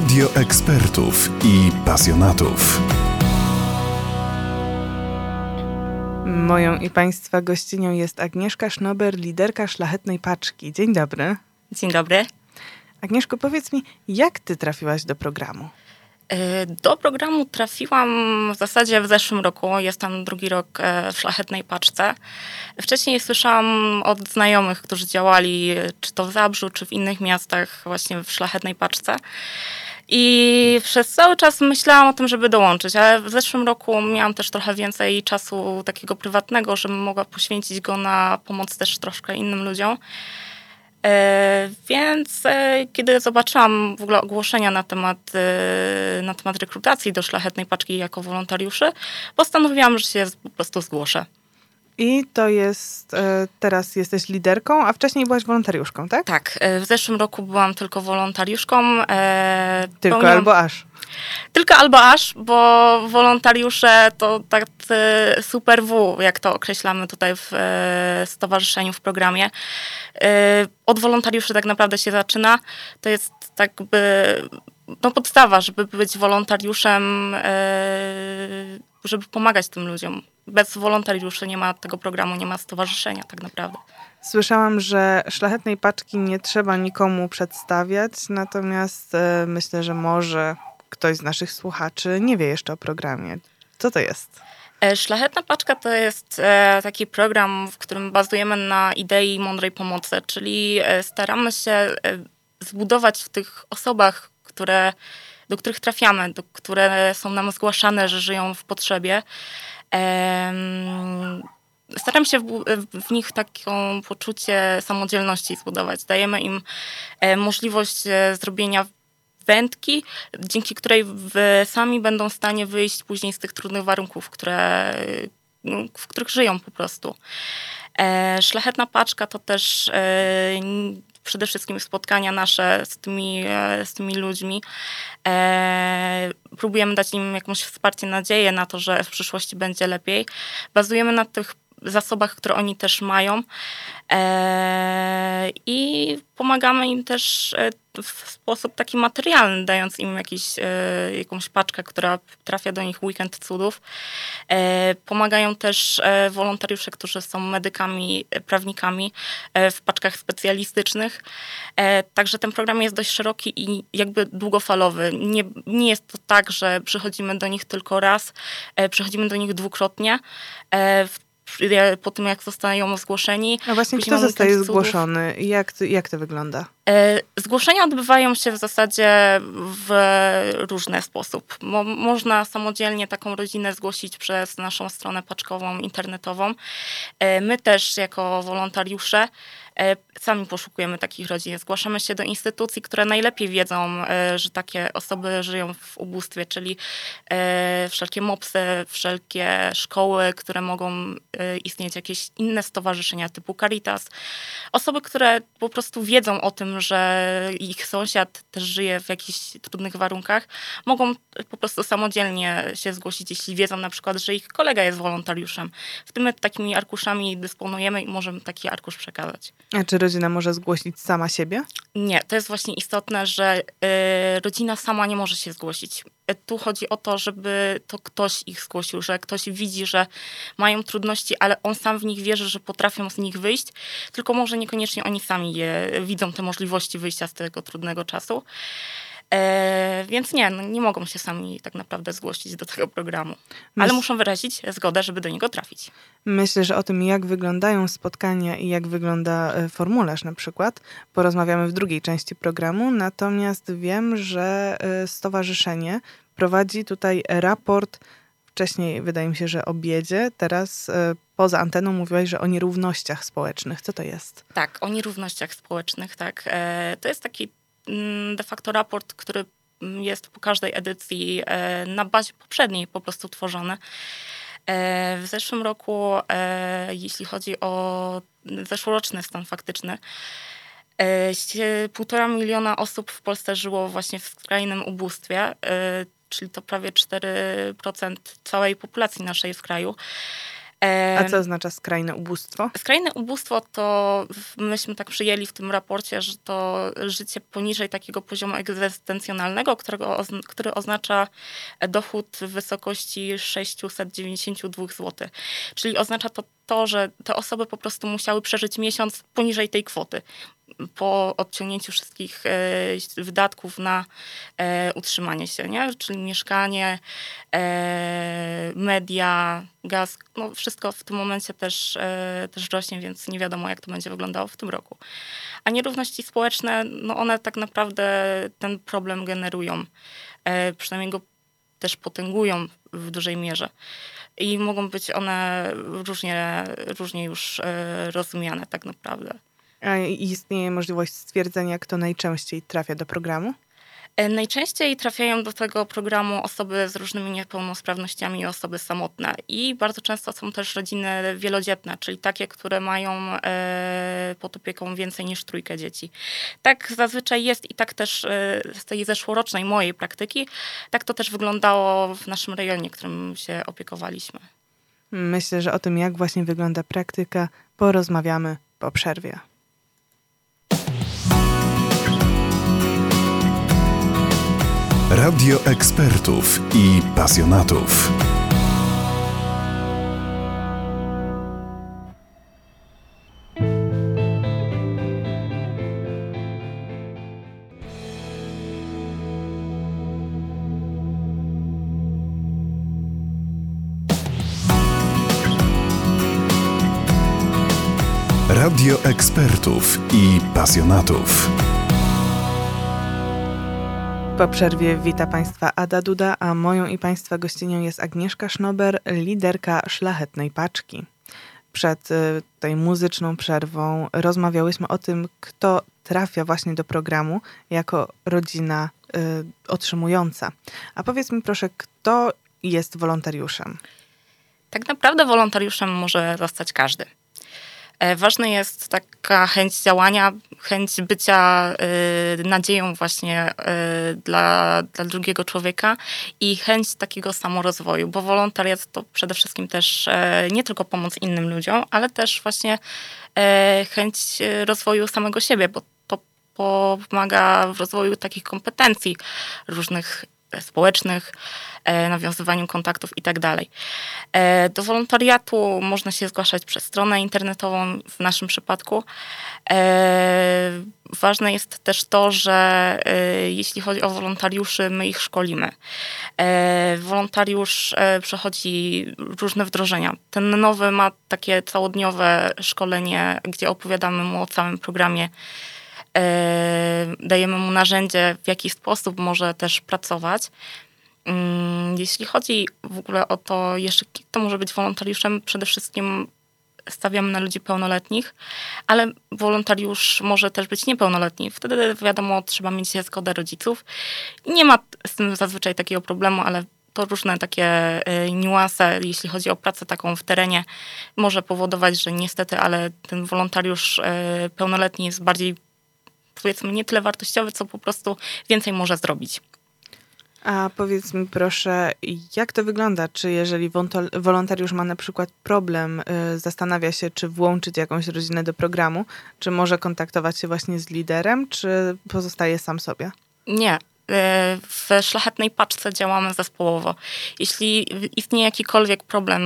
Radio ekspertów i pasjonatów. Moją i Państwa gościnią jest Agnieszka Sznober, liderka Szlachetnej Paczki. Dzień dobry. Dzień dobry. Agnieszko, powiedz mi, jak Ty trafiłaś do programu? E, do programu trafiłam w zasadzie w zeszłym roku. Jestem drugi rok e, w Szlachetnej Paczce. Wcześniej słyszałam od znajomych, którzy działali czy to w Zabrzu, czy w innych miastach właśnie w Szlachetnej Paczce. I przez cały czas myślałam o tym, żeby dołączyć, ale w zeszłym roku miałam też trochę więcej czasu takiego prywatnego, żebym mogła poświęcić go na pomoc też troszkę innym ludziom. E, więc e, kiedy zobaczyłam w ogóle ogłoszenia na temat, e, na temat rekrutacji do Szlachetnej Paczki jako wolontariuszy, postanowiłam, że się po prostu zgłoszę. I to jest, teraz jesteś liderką, a wcześniej byłaś wolontariuszką, tak? Tak, w zeszłym roku byłam tylko wolontariuszką. Tylko albo aż. Tylko albo aż, bo wolontariusze to tak super W, jak to określamy tutaj w e, stowarzyszeniu, w programie. E, od wolontariuszy tak naprawdę się zaczyna. To jest tak by no podstawa, żeby być wolontariuszem, e, żeby pomagać tym ludziom. Bez wolontariuszy nie ma tego programu, nie ma stowarzyszenia tak naprawdę. Słyszałam, że szlachetnej paczki nie trzeba nikomu przedstawiać, natomiast myślę, że może ktoś z naszych słuchaczy nie wie jeszcze o programie. Co to jest? E, Szlachetna Paczka to jest e, taki program, w którym bazujemy na idei mądrej pomocy, czyli e, staramy się zbudować w tych osobach, które, do których trafiamy, do, które są nam zgłaszane, że żyją w potrzebie. Staram się w, w, nich taką poczucie samodzielności zbudować. Dajemy im możliwość zrobienia wędki, dzięki której sami będą w stanie wyjść później z tych trudnych warunków, które, no, w których żyją po prostu. E, szlachetna paczka to też e, przede wszystkim spotkania nasze z tymi, e, z tymi ludźmi. E, próbujemy dać im jakąś wsparcie, nadzieję na to, że w przyszłości będzie lepiej. Bazujemy na tych zasobach, które oni też mają. E, I pomagamy im też e, w sposób taki materialny, dając im jakiś, e, jakąś paczkę, która trafia do nich weekend cudów. Pomagają też wolontariusze, którzy są medykami, prawnikami w paczkach specjalistycznych. Także ten program jest dość szeroki i jakby długofalowy. Nie, nie jest to tak, że przychodzimy do nich tylko raz, przychodzimy do nich dwukrotnie. W po tym, jak zostają zgłoszeni. A właśnie kto zostaje zgłoszony? Jak, jak to wygląda? E, zgłoszenia odbywają się w zasadzie w różny sposób. Mo można samodzielnie taką rodzinę zgłosić przez naszą stronę paczkową internetową. E, my też jako wolontariusze E, sami poszukujemy takich rodzin. Zgłaszamy się do instytucji, które najlepiej wiedzą, że takie osoby żyją w ubóstwie, czyli wszelkie MOPSy, wszelkie szkoły, które mogą istnieć, jakieś inne stowarzyszenia typu Caritas. Osoby, które po prostu wiedzą o tym, że ich sąsiad też żyje w jakichś trudnych warunkach, mogą po prostu samodzielnie się zgłosić, jeśli wiedzą na przykład, że ich kolega jest wolontariuszem. W tym takimi arkuszami dysponujemy i możemy taki arkusz przekazać. A czy rodzina może zgłosić sama siebie? Nie, to jest właśnie istotne, że y, rodzina sama nie może się zgłosić. Tu chodzi o to, żeby to ktoś ich zgłosił, że ktoś widzi, że mają trudności, ale on sam w nich wierzy, że potrafią z nich wyjść, tylko może niekoniecznie oni sami je, widzą te możliwości wyjścia z tego trudnego czasu. E, więc nie, no nie mogą się sami tak naprawdę zgłosić do tego programu. Ale muszą wyrazić zgodę, żeby do niego trafić. Myślę, że o tym, jak wyglądają spotkania i jak wygląda e, formularz na przykład, porozmawiamy w drugiej części programu. Natomiast wiem, że e, stowarzyszenie prowadzi tutaj raport wcześniej wydaje mi się, że o biedzie, teraz e, poza anteną mówiłaś, że o nierównościach społecznych. Co to jest? Tak, o nierównościach społecznych, tak. To jest taki Mm, de facto raport, który jest po każdej edycji e, na bazie poprzedniej po prostu tworzony. E, w zeszłym roku, e, jeśli chodzi o zeszłoroczny stan faktyczny, półtora miliona osób w Polsce żyło właśnie w skrajnym ubóstwie, czyli to prawie 4% całej populacji naszej w kraju. A co oznacza skrajne ubóstwo? Skrajne ubóstwo to myśmy tak przyjęli w tym raporcie, że to życie poniżej takiego poziomu egzystencjonalnego, którego, który oznacza dochód w wysokości 692 zł. Czyli oznacza to to, że te osoby po prostu musiały przeżyć miesiąc poniżej tej kwoty po odciągnięciu wszystkich e, wydatków na e, utrzymanie się, nie? czyli mieszkanie, e, media, gaz, no wszystko w tym momencie też, też rośnie, więc nie wiadomo, jak to będzie wyglądało w tym roku. A nierówności społeczne, no one tak naprawdę ten problem generują, przynajmniej go też potęgują w dużej mierze. I mogą być one różnie, różnie już rozumiane tak naprawdę. A istnieje możliwość stwierdzenia, kto najczęściej trafia do programu? E, najczęściej trafiają do tego programu osoby z różnymi niepełnosprawnościami i osoby samotne. I bardzo często są też rodziny wielodzietne, czyli takie, które mają e, pod opieką więcej niż trójkę dzieci. Tak zazwyczaj jest i tak też e, z tej zeszłorocznej mojej praktyki, tak to też wyglądało w naszym rejonie, którym się opiekowaliśmy. Myślę, że o tym, jak właśnie wygląda praktyka, porozmawiamy po przerwie. Radio ekspertów i pasjonatów. Radio ekspertów i pasjonatów. Po przerwie wita Państwa Ada Duda, a moją i Państwa gościnią jest Agnieszka Sznober, liderka Szlachetnej Paczki. Przed y, tej muzyczną przerwą rozmawiałyśmy o tym, kto trafia właśnie do programu jako rodzina y, otrzymująca. A powiedz mi proszę, kto jest wolontariuszem? Tak naprawdę wolontariuszem może zostać każdy. E, ważna jest taka chęć działania, chęć bycia y, nadzieją właśnie y, dla, dla drugiego człowieka i chęć takiego samorozwoju, bo wolontariat to przede wszystkim też e, nie tylko pomoc innym ludziom, ale też właśnie e, chęć rozwoju samego siebie, bo to pomaga w rozwoju takich kompetencji różnych społecznych, e, nawiązywaniu kontaktów i tak. E, do wolontariatu można się zgłaszać przez stronę internetową w naszym przypadku. E, ważne jest też to, że jeśli chodzi o wolontariuszy, my ich szkolimy. Wolontariusz przechodzi różne wdrożenia. Ten nowy ma takie całodniowe szkolenie, gdzie opowiadamy mu o całym programie dajemy mu narzędzie, w jaki sposób może też pracować. Mm, jeśli chodzi w ogóle o to, jeszcze kto może być wolontariuszem, przede wszystkim stawiamy na ludzi pełnoletnich, ale wolontariusz może też być niepełnoletni. Wtedy wiadomo, trzeba mieć zgodę rodziców. Nie ma z tym zazwyczaj takiego problemu, ale to różne takie e, niuanse, jeśli chodzi o pracę taką w terenie, może powodować, że niestety, ale ten wolontariusz e, pełnoletni jest bardziej powiedzmy nie tyle wartościowy, co po prostu więcej może zrobić. A powiedz mi proszę, jak to wygląda? Czy jeżeli wolontariusz ma na przykład problem, y, zastanawia się, czy włączyć jakąś rodzinę do programu, czy może kontaktować się właśnie z liderem, czy pozostaje sam sobie? Nie. Y, w szlachetnej paczce działamy zespołowo. Jeśli istnieje jakikolwiek problem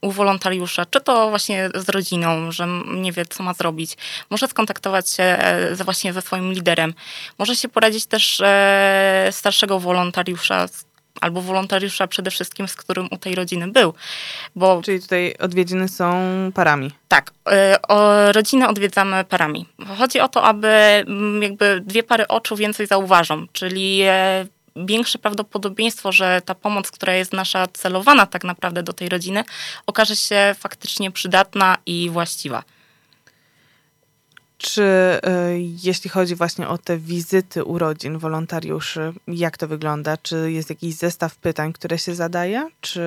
u wolontariusza, czy to właśnie z rodziną, że nie wie, co ma zrobić. Może skontaktować się e, właśnie ze swoim liderem. Może się poradzić też e, starszego wolontariusza, albo wolontariusza przede wszystkim, z którym u tej rodziny był. Bo, Czyli tutaj odwiedziny są parami. Tak, e, o, rodzinę odwiedzamy parami. Chodzi o to, aby jakby dwie pary oczu więcej zauważą, czyli większe prawdopodobieństwo, że ta pomoc, która jest nasza celowana tak naprawdę do tej rodziny, okaże się faktycznie przydatna i właściwa. Czy y, jeśli chodzi właśnie o te wizyty urodzin wolontariuszy, jak to wygląda? Czy jest jakiś zestaw pytań, które się zadaje? Czy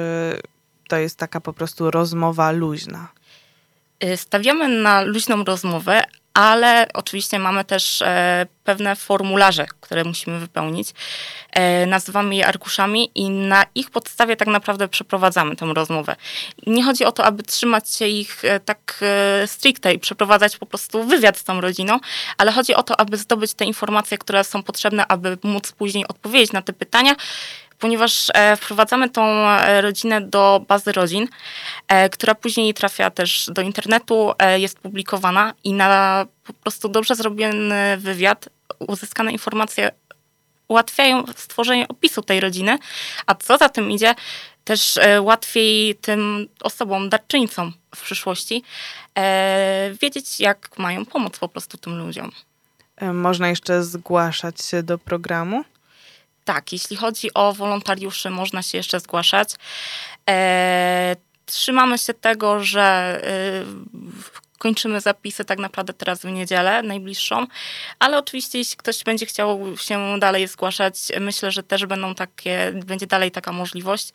to jest taka po prostu rozmowa luźna? Y, stawiamy na luźną rozmowę, ale oczywiście mamy też e, pewne formularze, które musimy wypełnić. E, nazywamy je arkuszami i na ich podstawie tak naprawdę przeprowadzamy tę rozmowę. Nie chodzi o to, aby trzymać się ich e, tak stricte i przeprowadzać po prostu wywiad z tą rodziną, ale chodzi o to, aby zdobyć te informacje, które są potrzebne, aby móc później odpowiedzieć na te pytania ponieważ e, wprowadzamy tą e, rodzinę do bazy rodzin, e, która później trafia też do internetu, jest publikowana i na po prostu dobrze zrobiony wywiad, uzyskane informacje ułatwiają stworzenie opisu tej rodziny, a co za tym idzie, też łatwiej tym osobom, darczyńcom w przyszłości wiedzieć, jak mają pomóc po prostu tym ludziom. Można jeszcze zgłaszać się do programu? Tak, jeśli chodzi o wolontariuszy, można się jeszcze zgłaszać. E, trzymamy się tego, że e, kończymy zapisy tak naprawdę teraz w niedzielę najbliższą, ale oczywiście jeśli ktoś będzie chciał się dalej zgłaszać, myślę, że też będą takie, będzie dalej taka możliwość.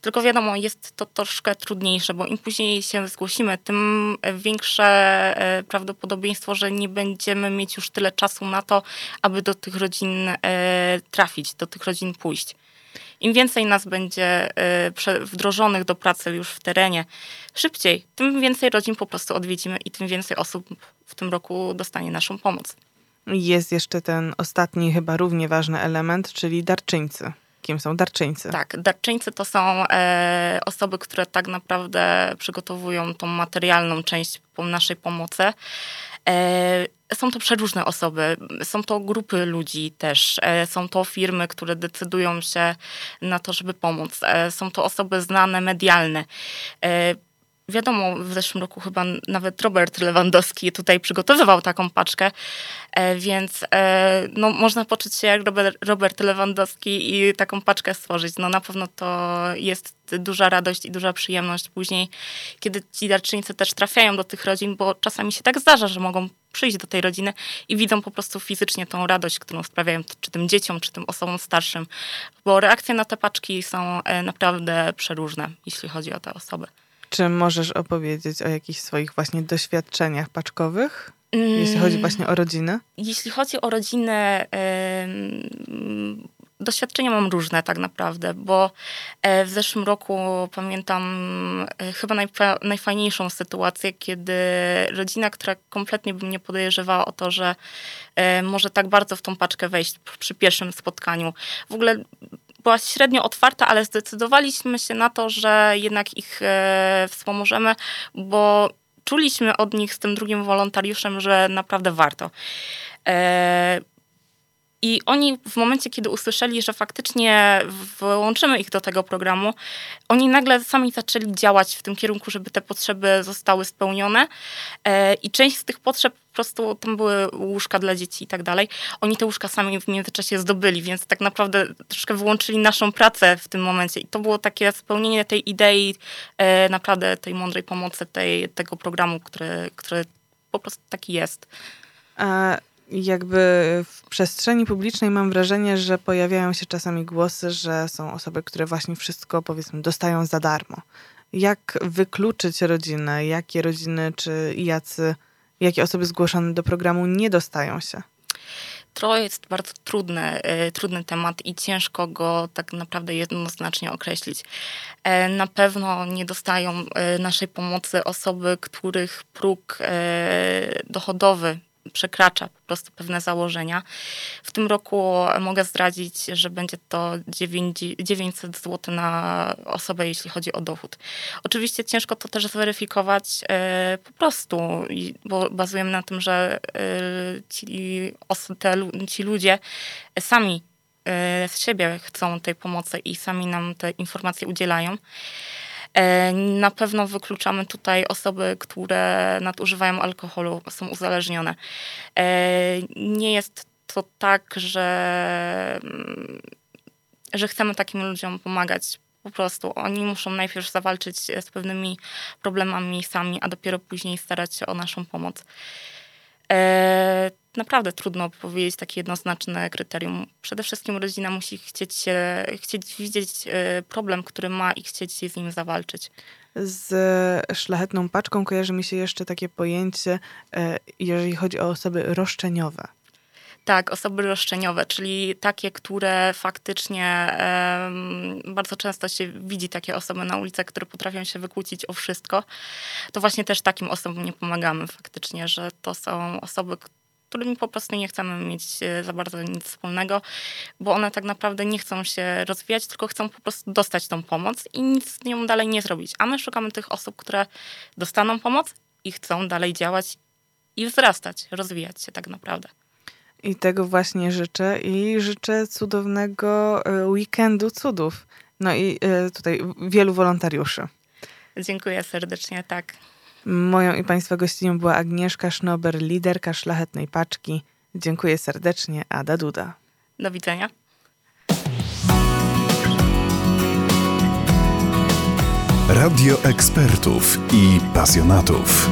Tylko wiadomo, jest to troszkę trudniejsze, bo im później się zgłosimy, tym większe e, prawdopodobieństwo, że nie będziemy mieć już tyle czasu na to, aby do tych rodzin e, trafić, do tych rodzin pójść. Im więcej nas będzie y, wdrożonych do pracy już w terenie szybciej, tym więcej rodzin po prostu odwiedzimy i tym więcej osób w tym roku dostanie naszą pomoc. Jest jeszcze ten ostatni, chyba równie ważny element, czyli darczyńcy. Kim są darczyńcy? Tak, darczyńcy to są e, osoby, które tak naprawdę przygotowują tą materialną część naszej pomocy. E, są to przeróżne osoby, są to grupy ludzi też, e, są to firmy, które decydują się na to, żeby pomóc, e, są to osoby znane, medialne. Wiadomo, w zeszłym roku chyba nawet Robert Lewandowski tutaj przygotowywał taką paczkę, e, więc e, no, można poczuć się jak Robert Lewandowski i taką paczkę stworzyć. No na pewno to jest duża radość i duża przyjemność później, kiedy ci darczyńcy też trafiają do tych rodzin, bo czasami się tak zdarza, że mogą przyjść do tej rodziny i widzą po prostu fizycznie tą radość, którą sprawiają czy tym dzieciom, czy tym osobom starszym, bo reakcje na te paczki są e, naprawdę przeróżne, jeśli chodzi o te osoby. Czy możesz opowiedzieć o jakichś swoich właśnie doświadczeniach paczkowych? Jeśli chodzi mm. właśnie o rodzinę? Jeśli chodzi o rodzinę, doświadczenia mam różne tak naprawdę, bo e, w zeszłym roku pamiętam e, chyba najfajniejszą sytuację, kiedy rodzina, która kompletnie by mnie podejrzewała o to, że e, może tak bardzo w tą paczkę wejść przy pierwszym spotkaniu. W ogóle była średnio otwarta, ale zdecydowaliśmy się na to, że jednak ich wspomożemy, bo czuliśmy od nich z tym drugim wolontariuszem, że naprawdę warto. E, i oni w momencie, kiedy usłyszeli, że faktycznie wyłączymy ich do tego programu, oni nagle sami zaczęli działać w tym kierunku, żeby te potrzeby zostały spełnione. E, I część z tych potrzeb po prostu tam były łóżka dla dzieci i tak dalej. Oni te łóżka sami w międzyczasie zdobyli, więc tak naprawdę troszkę wyłączyli naszą pracę w tym momencie. I to było takie spełnienie tej idei, e, naprawdę tej mądrej pomocy, tej, tego programu, który, który po prostu taki jest. A jakby w przestrzeni publicznej mam wrażenie, że pojawiają się czasami głosy, że są osoby, które właśnie wszystko powiedzmy dostają za darmo. Jak wykluczyć rodzinę? Jakie rodziny czy jacy, jakie osoby zgłoszone do programu nie dostają się? To jest bardzo trudny, y, trudny temat i ciężko go tak naprawdę jednoznacznie określić. E, na pewno nie dostają y, naszej pomocy osoby, których próg dochodowy przekracza po prostu pewne założenia. W tym roku mogę zdradzić, że będzie to 900 zł na osobę, jeśli chodzi o dochód. Oczywiście ciężko to też zweryfikować e, po prostu, bo bazujemy na tym, że e, ci, ci ludzie sami e, z siebie chcą tej pomocy i sami nam te informacje udzielają. E, na pewno wykluczamy tutaj osoby, które nadużywają alkoholu, są uzależnione. E, nie jest to tak, że, mm, że chcemy takim ludziom pomagać. Po prostu oni muszą najpierw zawalczyć z pewnymi problemami sami, a dopiero później starać się o naszą pomoc. E, naprawdę trudno powiedzieć takie jednoznaczne kryterium. Przede wszystkim rodzina musi chcieć, się, chcieć widzieć e, problem, który ma i chcieć się z nim zawalczyć. Z szlachetną paczką kojarzy mi się jeszcze takie pojęcie, e, jeżeli chodzi o osoby roszczeniowe. Tak, osoby roszczeniowe, czyli takie, które faktycznie um, bardzo często się widzi takie osoby na ulicach, które potrafią się wykłócić o wszystko. To właśnie też takim osobom nie pomagamy faktycznie, że to są osoby, którymi po prostu nie chcemy mieć e, za bardzo nic wspólnego, bo one tak naprawdę nie chcą się rozwijać, tylko chcą po prostu dostać tą pomoc i nic z nią dalej nie zrobić. A my szukamy tych osób, które dostaną pomoc i chcą dalej działać i wzrastać, rozwijać się tak naprawdę. I tego właśnie życzę i życzę cudownego e, weekendu cudów. No i e, tutaj wielu wolontariuszy. Dziękuję serdecznie, tak. Moją i Państwa gościnią była Agnieszka Sznober, liderka Szlachetnej Paczki. Dziękuję serdecznie, Ada Duda. Do widzenia. Radio ekspertów i pasjonatów.